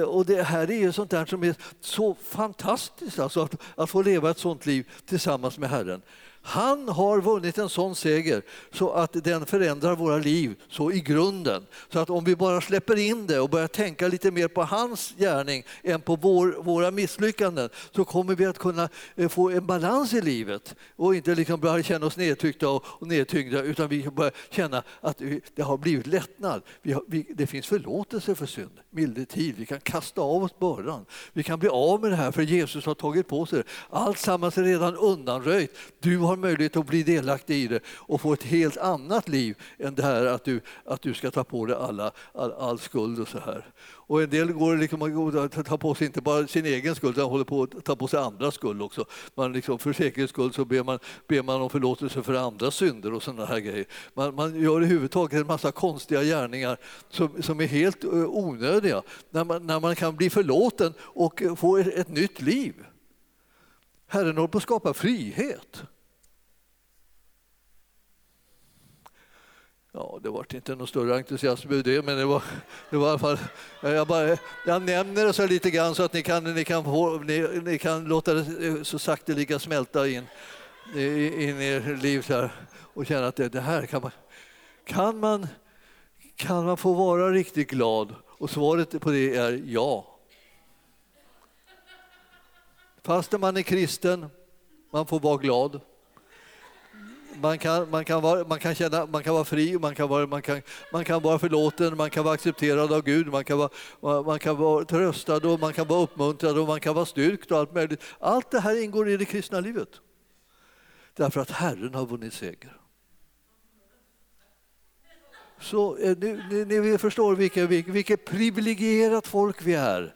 Och det här är ju sånt där som är så fantastiskt, alltså att, att få leva ett sånt liv tillsammans med Herren. Han har vunnit en sån seger så att den förändrar våra liv så i grunden. Så att om vi bara släpper in det och börjar tänka lite mer på hans gärning än på vår, våra misslyckanden så kommer vi att kunna eh, få en balans i livet och inte liksom börja känna oss nedtryckta och, och nedtyngda utan vi börjar känna att det har blivit lättnad. Vi har, vi, det finns förlåtelse för synd, milde tid. Vi kan kasta av oss bördan. Vi kan bli av med det här för Jesus har tagit på sig det. Allt sammans är redan undanröjt. Du har har möjlighet att bli delaktig i det och få ett helt annat liv än det här att du, att du ska ta på dig alla, all, all skuld och så här. Och en del går liksom att ta på sig inte bara sin egen skuld utan håller på att ta på sig andras skuld också. Man liksom, för säkerhets skull så ber man, ber man om förlåtelse för andras synder och sådana här grejer. Man, man gör i huvud taget en massa konstiga gärningar som, som är helt onödiga när man, när man kan bli förlåten och få ett, ett nytt liv. Herren håller på att skapa frihet. Ja, det var inte någon större entusiasm över det, men det var, det var i alla fall... Jag, bara, jag nämner det så lite grann så att ni kan, ni kan, få, ni, ni kan låta det så sakteliga smälta in, in i ert liv här och känna att det, det här kan man, kan man... Kan man få vara riktigt glad? Och svaret på det är ja. Fast man är kristen, man får vara glad. Man kan, man, kan vara, man, kan känna, man kan vara fri, man kan vara, man, kan, man kan vara förlåten, man kan vara accepterad av Gud, man kan vara, man kan vara tröstad och man kan vara uppmuntrad och man kan vara styrkt och allt möjligt. Allt det här ingår i det kristna livet. Därför att Herren har vunnit seger. Så ni, ni, ni förstår vilket, vilket privilegierat folk vi är.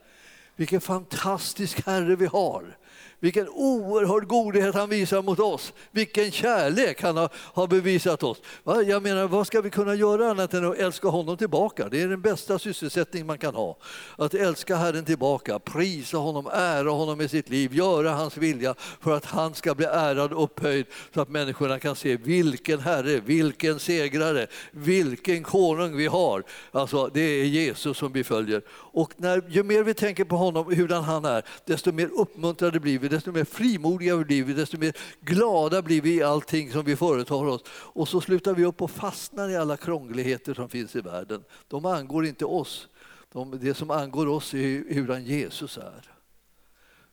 Vilken fantastisk Herre vi har. Vilken oerhörd godhet han visar mot oss. Vilken kärlek han har, har bevisat oss. Jag menar, vad ska vi kunna göra annat än att älska honom tillbaka? Det är den bästa sysselsättning man kan ha. Att älska Herren tillbaka, prisa honom, ära honom med sitt liv, göra hans vilja för att han ska bli ärad och upphöjd så att människorna kan se vilken Herre, vilken segrare, vilken konung vi har. Alltså, det är Jesus som vi följer. Och när, ju mer vi tänker på honom, hurdan han är, desto mer uppmuntrade blir vi, desto mer frimodiga blir vi, desto mer glada blir vi i allting som vi företar oss. Och så slutar vi upp och fastnar i alla krångligheter som finns i världen. De angår inte oss. De, det som angår oss är hurdan Jesus är.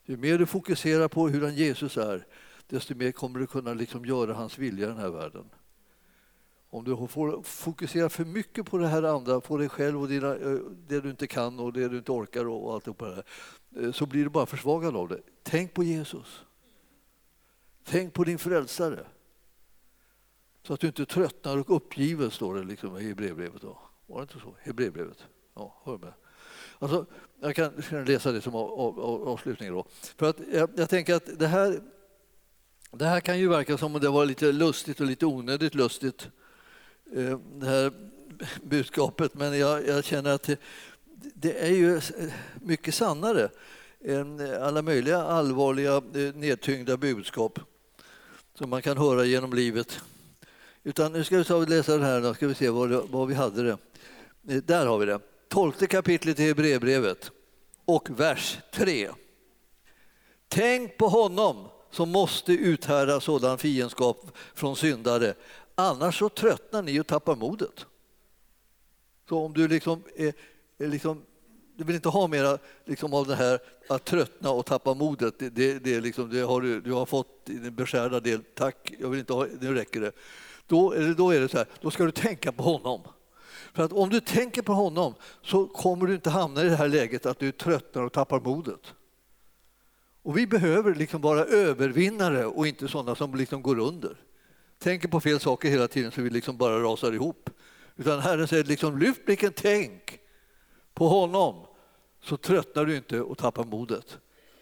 Ju mer du fokuserar på hurdan Jesus är, desto mer kommer du kunna liksom göra hans vilja i den här världen. Om du får fokusera för mycket på det här andra, på dig själv och dina, eh, det du inte kan och det du inte orkar och allt det här, eh, så blir du bara försvagad av det. Tänk på Jesus. Tänk på din frälsare. Så att du inte tröttnar och uppgiven, står det liksom i Hebreerbrevet. Var det inte så? Hebreerbrevet. Ja, hör med. Alltså, jag kan läsa det som avslutning. Då. För att jag, jag tänker att det här, det här kan ju verka som om det var lite lustigt och lite onödigt lustigt. Eh, det här budskapet, men jag, jag känner att det, det, är ju eh, mycket sannare än alla möjliga allvarliga eh, nedtyngda budskap som man kan höra genom livet. Utan nu ska vi ta och läsa det här, då ska vi se var, var vi hade det. Där har vi det. Tolfte kapitlet i Hebreerbrevet och vers 3. Tänk på honom som måste uthärda sådan fiendskap från syndare Annars så tröttnar ni och tappar modet. Så om du liksom, är, är liksom du vill inte ha mera liksom, av det här att tröttna och tappa modet. Det, det, det, liksom, det har du, du har fått din beskärda del. Tack, jag vill inte ha, nu räcker det. Då, då är det så här, då ska du tänka på honom. För att om du tänker på honom så kommer du inte hamna i det här läget att du tröttnar och tappar modet. Och vi behöver liksom vara övervinnare och inte sådana som liksom går under tänker på fel saker hela tiden så vi liksom bara rasar ihop. Utan Herren säger liksom, lyft blicken, tänk på honom så tröttnar du inte och tappar modet.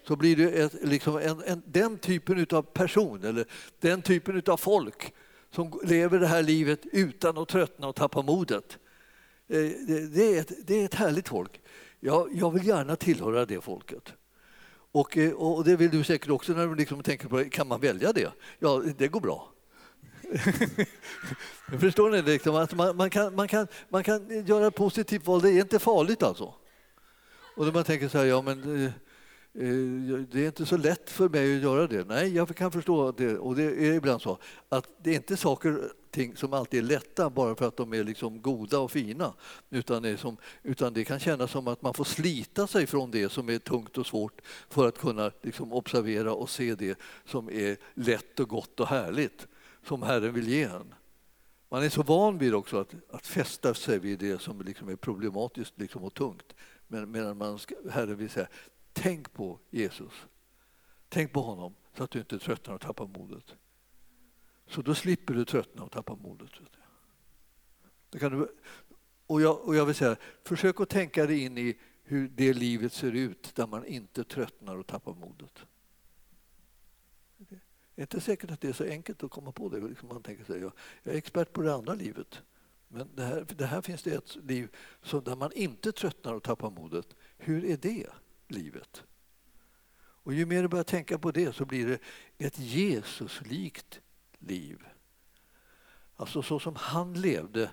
Så blir du ett, liksom en, en, den typen av person eller den typen av folk som lever det här livet utan att tröttna och tappa modet. Eh, det, det, är, ett, det är ett härligt folk. Jag, jag vill gärna tillhöra det folket. Och, eh, och det vill du säkert också när du liksom tänker på kan man välja det? Ja, det går bra. Förstår ni? Liksom, att man, man, kan, man, kan, man kan göra ett positivt val, det är inte farligt alltså. Och då man tänker så här, ja men eh, eh, det är inte så lätt för mig att göra det. Nej, jag kan förstå det. Och det är ibland så att det är inte saker ting som alltid är lätta bara för att de är liksom goda och fina. Utan det, som, utan det kan kännas som att man får slita sig från det som är tungt och svårt för att kunna liksom observera och se det som är lätt och gott och härligt som Herren vill ge en. Man är så van vid också att, att fästa sig vid det som liksom är problematiskt liksom och tungt. Men, medan man ska, Herren vill säga, tänk på Jesus. Tänk på honom så att du inte tröttnar och tappar modet. Så då slipper du tröttna och tappa modet. Det kan du, och, jag, och jag vill säga, försök att tänka dig in i hur det livet ser ut där man inte tröttnar och tappar modet. Det är inte säkert att det är så enkelt att komma på det. Liksom man tänker sig, jag är expert på det andra livet. Men det här, det här finns det ett liv så där man inte tröttnar och tappar modet. Hur är det livet? Och ju mer du börjar tänka på det så blir det ett Jesuslikt liv. Alltså så som han levde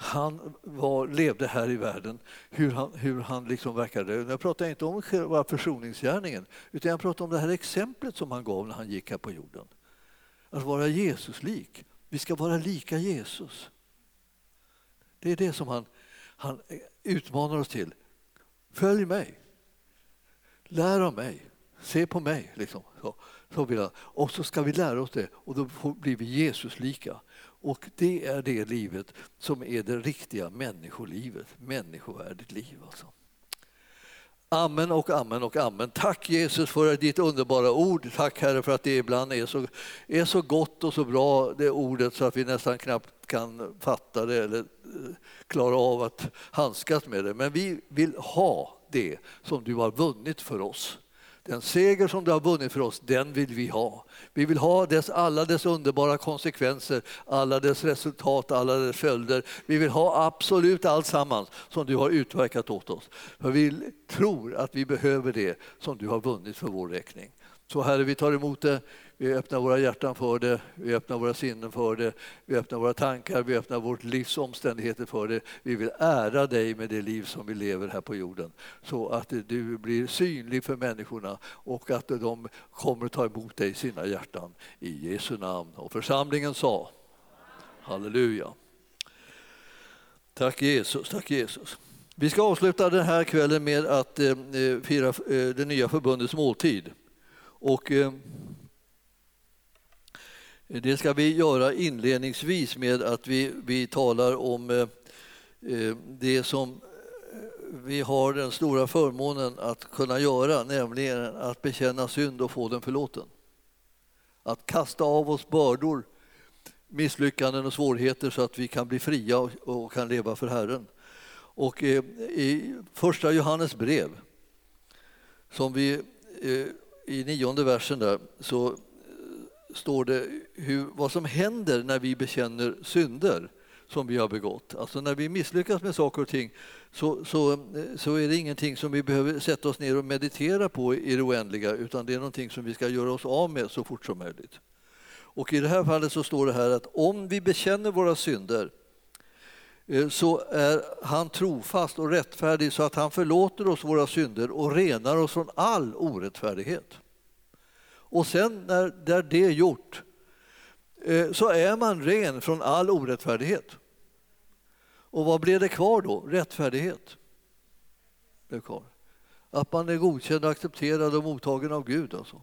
han var, levde här i världen, hur han, hur han liksom verkade. Jag pratar inte om själva försoningsgärningen utan jag pratar om det här exemplet som han gav när han gick här på jorden. Att vara Jesuslik. Vi ska vara lika Jesus. Det är det som han, han utmanar oss till. Följ mig. Lär av mig Se på mig. Liksom. Så, så vill han. Och så ska vi lära oss det och då blir vi Jesuslika. Och det är det livet som är det riktiga människolivet, människovärdigt liv. Alltså. Amen och amen och amen. Tack Jesus för ditt underbara ord. Tack Herre för att det ibland är så, är så gott och så bra det ordet så att vi nästan knappt kan fatta det eller eh, klara av att handskas med det. Men vi vill ha det som du har vunnit för oss. Den seger som du har vunnit för oss, den vill vi ha. Vi vill ha dess, alla dess underbara konsekvenser, alla dess resultat, alla dess följder. Vi vill ha absolut allt sammans som du har utverkat åt oss. För vi tror att vi behöver det som du har vunnit för vår räkning. Så Herre, vi tar emot det, vi öppnar våra hjärtan för det, vi öppnar våra sinnen för det, vi öppnar våra tankar, vi öppnar vårt livs omständigheter för det. Vi vill ära dig med det liv som vi lever här på jorden så att du blir synlig för människorna och att de kommer ta emot dig i sina hjärtan. I Jesu namn. Och församlingen sa Halleluja. Tack Jesus, tack Jesus. Vi ska avsluta den här kvällen med att eh, fira eh, det nya förbundets måltid. Och eh, det ska vi göra inledningsvis med att vi, vi talar om eh, eh det som eh, vi har den stora förmånen att kunna göra, nämligen att bekänna synd och få den förlåten. Att kasta av oss bördor, misslyckanden och svårigheter så att vi kan bli fria och kan leva för Herren. Och eh, i första Johannes brev, som vi i nionde versen där så står det hur, vad som händer när vi bekänner synder som vi har begått. Alltså när vi misslyckas med saker och ting så, så, så är det ingenting som vi behöver sätta oss ner och meditera på i det oändliga utan det är någonting som vi ska göra oss av med så fort som möjligt. Och i det här fallet så står det här att om vi bekänner våra synder eh, så är han trofast och rättfärdig så att han förlåter oss våra synder och renar oss från all orättfärdighet. Och sen när, när det är gjort eh, så är man ren från all orättfärdighet. Och vad blir det kvar då? Rättfärdighet. Det kvar. Att man är godkänd, accepterad och mottagen av Gud. Alltså.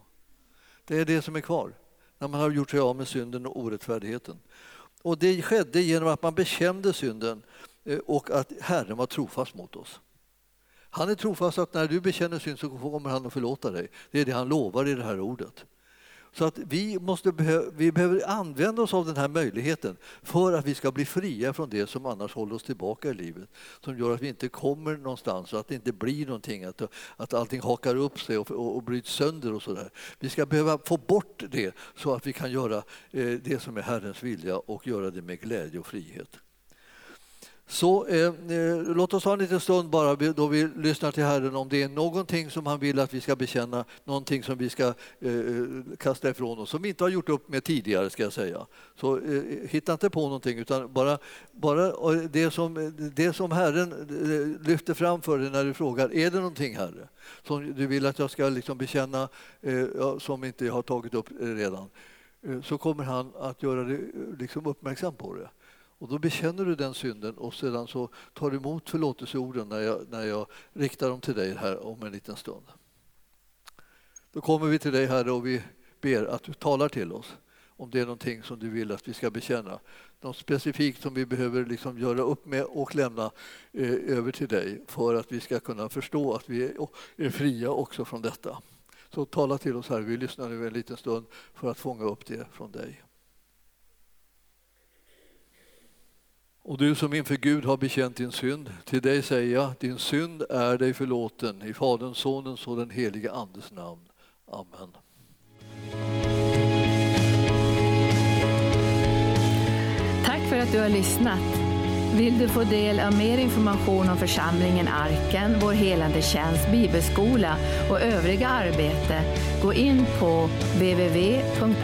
Det är det som är kvar när man har gjort sig av med synden och orättfärdigheten. Och det skedde genom att man bekände synden eh, och att Herren var trofast mot oss. Han är trofast att när du bekänner synd så kommer han att förlåta dig. Det är det han lovar i det här ordet. Så att vi, måste vi behöver använda oss av den här möjligheten för att vi ska bli fria från det som annars håller oss tillbaka i livet. Som gör att vi inte kommer någonstans och att det inte blir någonting, att, att allting hakar upp sig och, och, och bryts sönder och sådär. Vi ska behöva få bort det så att vi kan göra eh, det som är Herrens vilja och göra det med glädje och frihet. Så eh, eh, låt oss ha en liten stund bara då vi lyssnar till Herren om det är någonting som han vill att vi ska bekänna, någonting som vi ska eh, eh kasta ifrån oss, som vi inte har gjort upp med tidigare ska jag säga. Så eh, eh hitta inte på någonting utan bara, bara det, som, det som Herren lyfter fram för dig när du frågar, är det någonting Herre? Som du vill att jag ska liksom bekänna som inte jag har tagit upp redan. Så kommer han att göra dig liksom uppmärksam på det. Och då bekänner du den synden och sedan så tar du emot förlåtelseorden när jag, när jag riktar dem till dig här om en liten stund. Då kommer vi till dig Herre och vi ber att du talar till oss om det är någonting som du vill att vi ska bekänna. Något specifikt som vi behöver liksom göra upp med och lämna eh, över till dig för att vi ska kunna förstå att vi är, är fria också från detta. Så tala till oss här, vi lyssnar nu en liten stund för att fånga upp det från dig. Och du som inför Gud har bekänt din synd, till dig säger jag, din synd är dig förlåten i Faderns, Sonens och den helige Andes namn. Amen. Tack för att du har lyssnat. Vill du få del av mer information om församlingen Arken, vår helande tjänst, bibelskola och övriga arbete, gå in på www.arken.org.